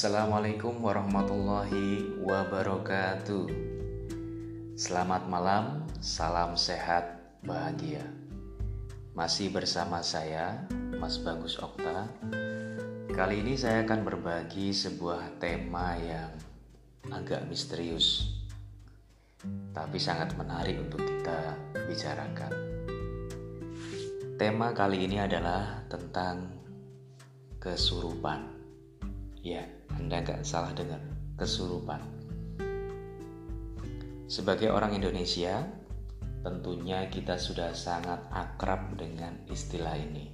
Assalamualaikum warahmatullahi wabarakatuh. Selamat malam, salam sehat, bahagia. Masih bersama saya, Mas Bagus Okta. Kali ini saya akan berbagi sebuah tema yang agak misterius, tapi sangat menarik untuk kita bicarakan. Tema kali ini adalah tentang kesurupan. Ya, Anda gak salah dengar, kesurupan. Sebagai orang Indonesia, tentunya kita sudah sangat akrab dengan istilah ini.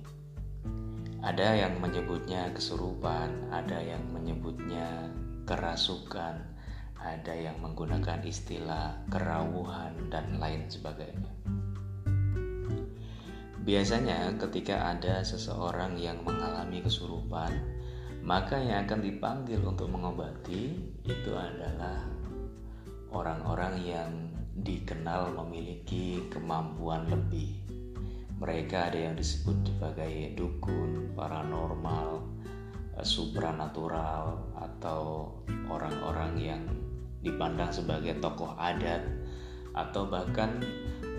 Ada yang menyebutnya kesurupan, ada yang menyebutnya kerasukan, ada yang menggunakan istilah kerawuhan, dan lain sebagainya. Biasanya, ketika ada seseorang yang mengalami kesurupan, maka yang akan dipanggil untuk mengobati itu adalah orang-orang yang dikenal memiliki kemampuan lebih. Mereka ada yang disebut sebagai dukun, paranormal, eh, supranatural, atau orang-orang yang dipandang sebagai tokoh adat, atau bahkan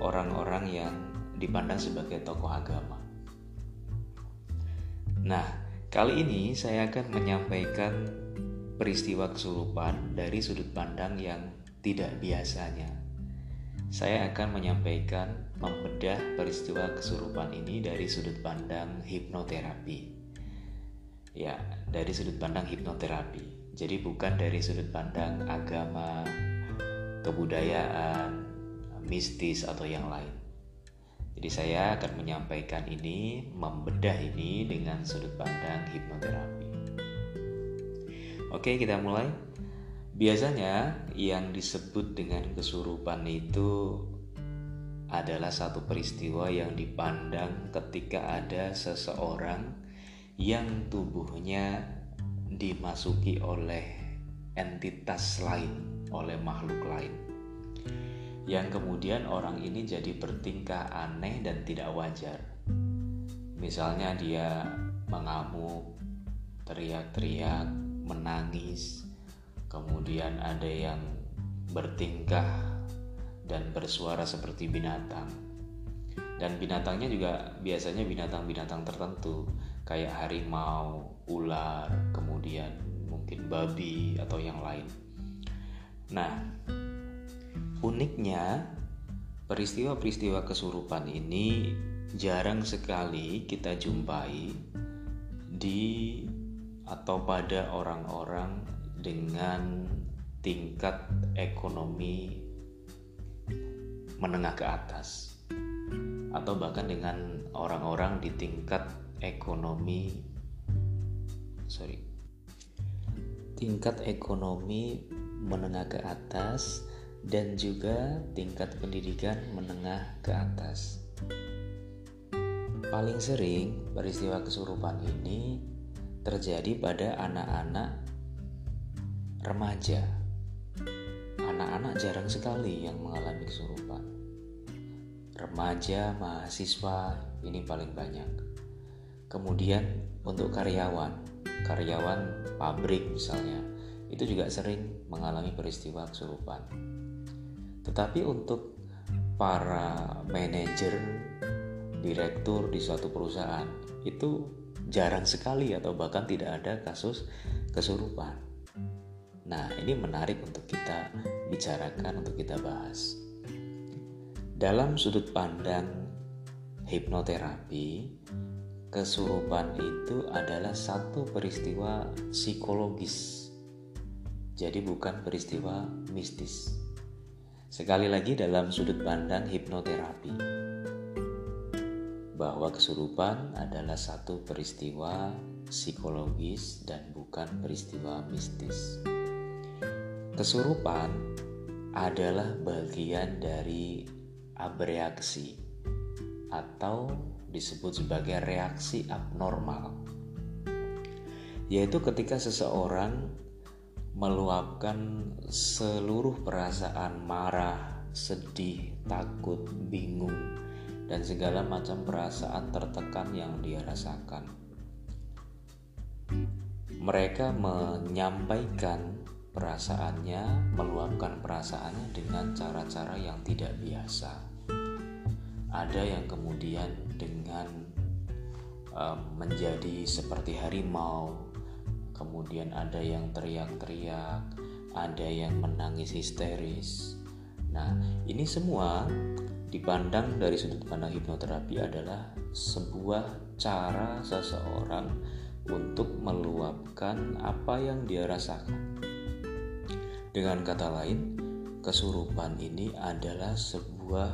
orang-orang yang dipandang sebagai tokoh agama. Nah, Kali ini saya akan menyampaikan peristiwa kesurupan dari sudut pandang yang tidak biasanya. Saya akan menyampaikan membedah peristiwa kesurupan ini dari sudut pandang hipnoterapi. Ya, dari sudut pandang hipnoterapi. Jadi bukan dari sudut pandang agama, kebudayaan, mistis atau yang lain. Jadi saya akan menyampaikan ini, membedah ini dengan sudut pandang hipnoterapi. Oke, kita mulai. Biasanya yang disebut dengan kesurupan itu adalah satu peristiwa yang dipandang ketika ada seseorang yang tubuhnya dimasuki oleh entitas lain, oleh makhluk lain yang kemudian orang ini jadi bertingkah aneh dan tidak wajar. Misalnya dia mengamuk, teriak-teriak, menangis, kemudian ada yang bertingkah dan bersuara seperti binatang. Dan binatangnya juga biasanya binatang-binatang tertentu, kayak harimau, ular, kemudian mungkin babi atau yang lain. Nah, Uniknya, peristiwa-peristiwa kesurupan ini jarang sekali kita jumpai di atau pada orang-orang dengan tingkat ekonomi menengah ke atas atau bahkan dengan orang-orang di tingkat ekonomi sorry tingkat ekonomi menengah ke atas dan juga tingkat pendidikan menengah ke atas. Paling sering peristiwa kesurupan ini terjadi pada anak-anak remaja. Anak-anak jarang sekali yang mengalami kesurupan. Remaja, mahasiswa ini paling banyak. Kemudian untuk karyawan, karyawan pabrik misalnya, itu juga sering mengalami peristiwa kesurupan. Tetapi untuk para manajer, direktur di suatu perusahaan itu jarang sekali atau bahkan tidak ada kasus kesurupan. Nah, ini menarik untuk kita bicarakan, untuk kita bahas. Dalam sudut pandang hipnoterapi, kesurupan itu adalah satu peristiwa psikologis. Jadi bukan peristiwa mistis. Sekali lagi dalam sudut pandang hipnoterapi bahwa kesurupan adalah satu peristiwa psikologis dan bukan peristiwa mistis. Kesurupan adalah bagian dari abreaksi atau disebut sebagai reaksi abnormal yaitu ketika seseorang meluapkan seluruh perasaan marah, sedih, takut, bingung, dan segala macam perasaan tertekan yang dia rasakan. mereka menyampaikan perasaannya, meluapkan perasaannya dengan cara-cara yang tidak biasa. Ada yang kemudian dengan um, menjadi seperti harimau, kemudian ada yang teriak-teriak, ada yang menangis histeris. Nah, ini semua dipandang dari sudut pandang hipnoterapi adalah sebuah cara seseorang untuk meluapkan apa yang dia rasakan. Dengan kata lain, kesurupan ini adalah sebuah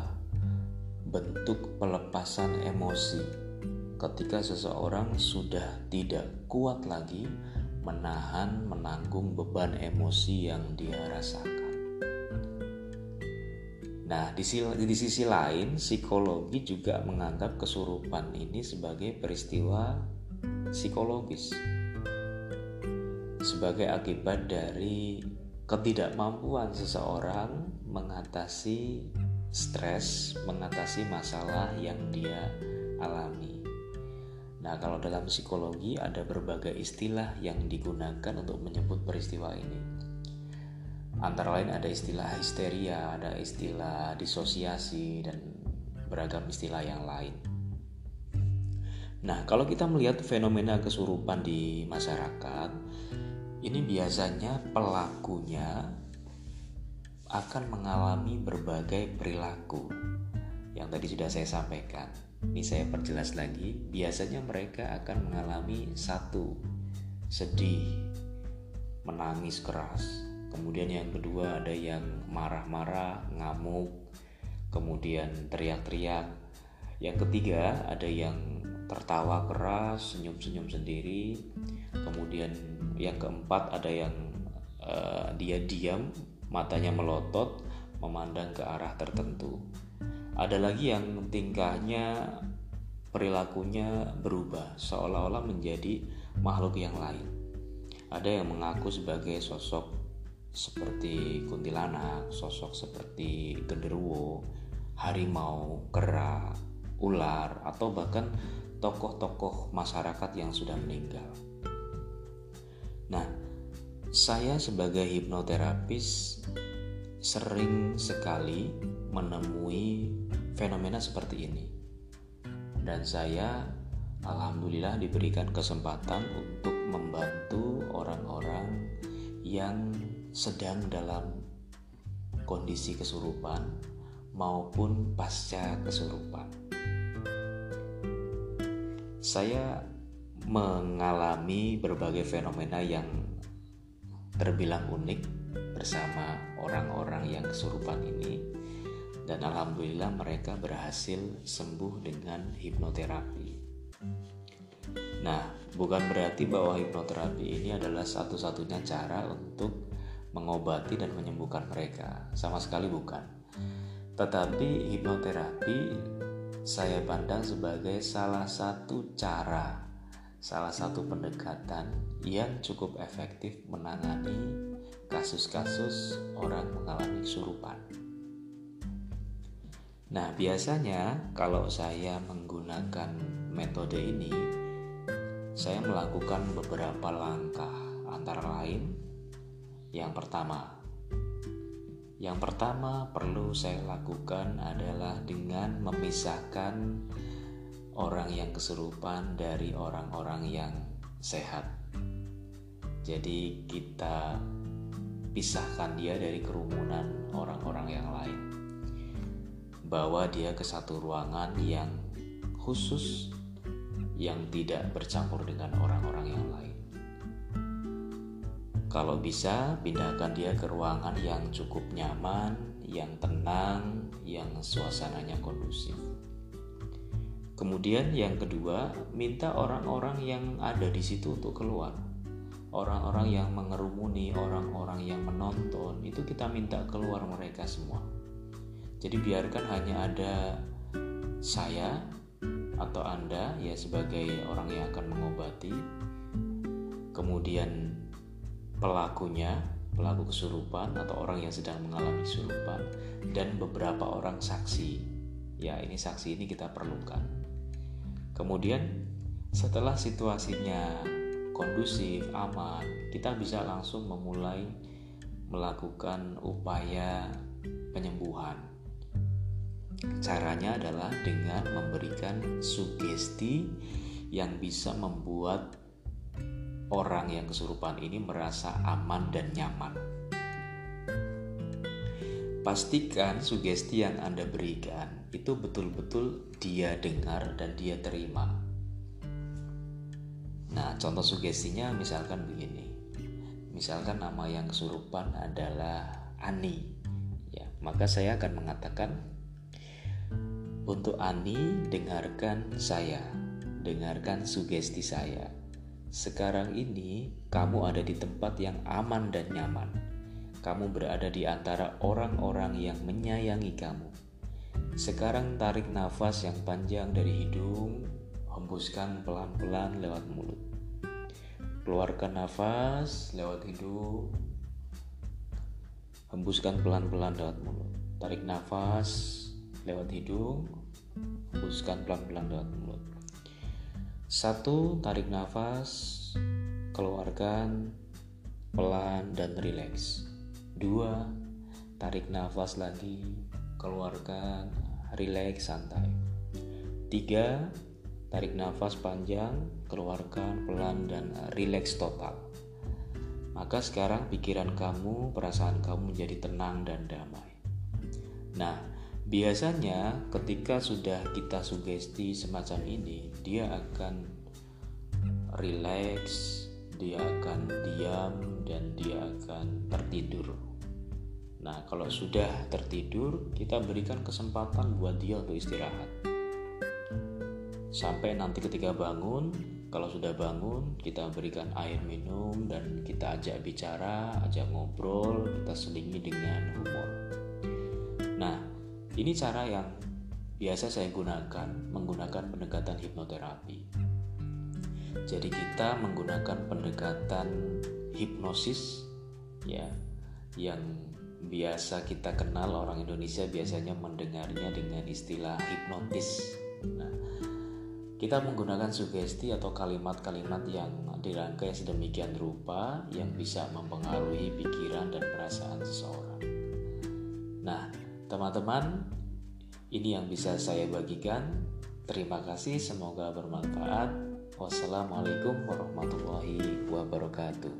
bentuk pelepasan emosi ketika seseorang sudah tidak kuat lagi menahan, menanggung beban emosi yang dia rasakan. Nah, di sisi, di sisi lain, psikologi juga menganggap kesurupan ini sebagai peristiwa psikologis, sebagai akibat dari ketidakmampuan seseorang mengatasi stres, mengatasi masalah yang dia alami. Nah, kalau dalam psikologi ada berbagai istilah yang digunakan untuk menyebut peristiwa ini antara lain ada istilah histeria, ada istilah disosiasi dan beragam istilah yang lain. Nah, kalau kita melihat fenomena kesurupan di masyarakat, ini biasanya pelakunya akan mengalami berbagai perilaku yang tadi sudah saya sampaikan. Ini saya perjelas lagi, biasanya mereka akan mengalami satu sedih, menangis keras, kemudian yang kedua ada yang marah-marah ngamuk kemudian teriak-teriak. Yang ketiga ada yang tertawa keras senyum-senyum sendiri. Kemudian yang keempat ada yang uh, dia diam matanya melotot memandang ke arah tertentu ada lagi yang tingkahnya perilakunya berubah seolah-olah menjadi makhluk yang lain ada yang mengaku sebagai sosok seperti kuntilanak, sosok seperti genderuwo, harimau, kera, ular, atau bahkan tokoh-tokoh masyarakat yang sudah meninggal. Nah, saya sebagai hipnoterapis sering sekali menemui fenomena seperti ini. Dan saya alhamdulillah diberikan kesempatan untuk membantu orang-orang yang sedang dalam kondisi kesurupan maupun pasca kesurupan. Saya mengalami berbagai fenomena yang terbilang unik bersama orang-orang yang kesurupan ini dan alhamdulillah mereka berhasil sembuh dengan hipnoterapi. Nah, bukan berarti bahwa hipnoterapi ini adalah satu-satunya cara untuk mengobati dan menyembuhkan mereka. Sama sekali bukan. Tetapi hipnoterapi saya pandang sebagai salah satu cara, salah satu pendekatan yang cukup efektif menangani kasus-kasus orang mengalami kesurupan. Nah, biasanya kalau saya menggunakan metode ini, saya melakukan beberapa langkah, antara lain yang pertama, yang pertama perlu saya lakukan adalah dengan memisahkan orang yang kesurupan dari orang-orang yang sehat. Jadi kita pisahkan dia dari kerumunan orang-orang yang lain. Bawa dia ke satu ruangan yang khusus yang tidak bercampur dengan orang-orang yang lain. Kalau bisa, pindahkan dia ke ruangan yang cukup nyaman, yang tenang, yang suasananya kondusif. Kemudian yang kedua, minta orang-orang yang ada di situ untuk keluar. Orang-orang yang mengerumuni, orang-orang yang menonton, itu kita minta keluar mereka semua. Jadi biarkan hanya ada saya atau Anda ya sebagai orang yang akan mengobati. Kemudian pelakunya, pelaku kesurupan atau orang yang sedang mengalami kesurupan dan beberapa orang saksi. Ya, ini saksi ini kita perlukan. Kemudian setelah situasinya kondusif, aman, kita bisa langsung memulai melakukan upaya penyembuhan. Caranya adalah dengan memberikan sugesti yang bisa membuat orang yang kesurupan ini merasa aman dan nyaman. Pastikan sugesti yang Anda berikan itu betul-betul dia dengar dan dia terima. Nah, contoh sugestinya misalkan begini. Misalkan nama yang kesurupan adalah Ani. Ya, maka saya akan mengatakan untuk Ani dengarkan saya. Dengarkan sugesti saya. Sekarang ini kamu ada di tempat yang aman dan nyaman. Kamu berada di antara orang-orang yang menyayangi kamu. Sekarang tarik nafas yang panjang dari hidung, hembuskan pelan-pelan lewat mulut. Keluarkan nafas lewat hidung, hembuskan pelan-pelan lewat mulut. Tarik nafas lewat hidung, hembuskan pelan-pelan lewat mulut. Satu, tarik nafas, keluarkan pelan dan rileks. Dua, tarik nafas lagi, keluarkan, rileks, santai. Tiga, tarik nafas panjang, keluarkan pelan dan rileks total. Maka sekarang pikiran kamu, perasaan kamu menjadi tenang dan damai. Nah, Biasanya ketika sudah kita sugesti semacam ini, dia akan rileks, dia akan diam dan dia akan tertidur. Nah, kalau sudah tertidur, kita berikan kesempatan buat dia untuk istirahat. Sampai nanti ketika bangun, kalau sudah bangun, kita berikan air minum dan kita ajak bicara, ajak ngobrol, kita selingi dengan humor. Nah, ini cara yang biasa saya gunakan menggunakan pendekatan hipnoterapi. Jadi kita menggunakan pendekatan hipnosis ya yang biasa kita kenal orang Indonesia biasanya mendengarnya dengan istilah hipnotis. Nah, kita menggunakan sugesti atau kalimat-kalimat yang dirangkai sedemikian rupa yang bisa mempengaruhi pikiran dan perasaan seseorang. Nah, Teman-teman, ini yang bisa saya bagikan. Terima kasih, semoga bermanfaat. Wassalamualaikum warahmatullahi wabarakatuh.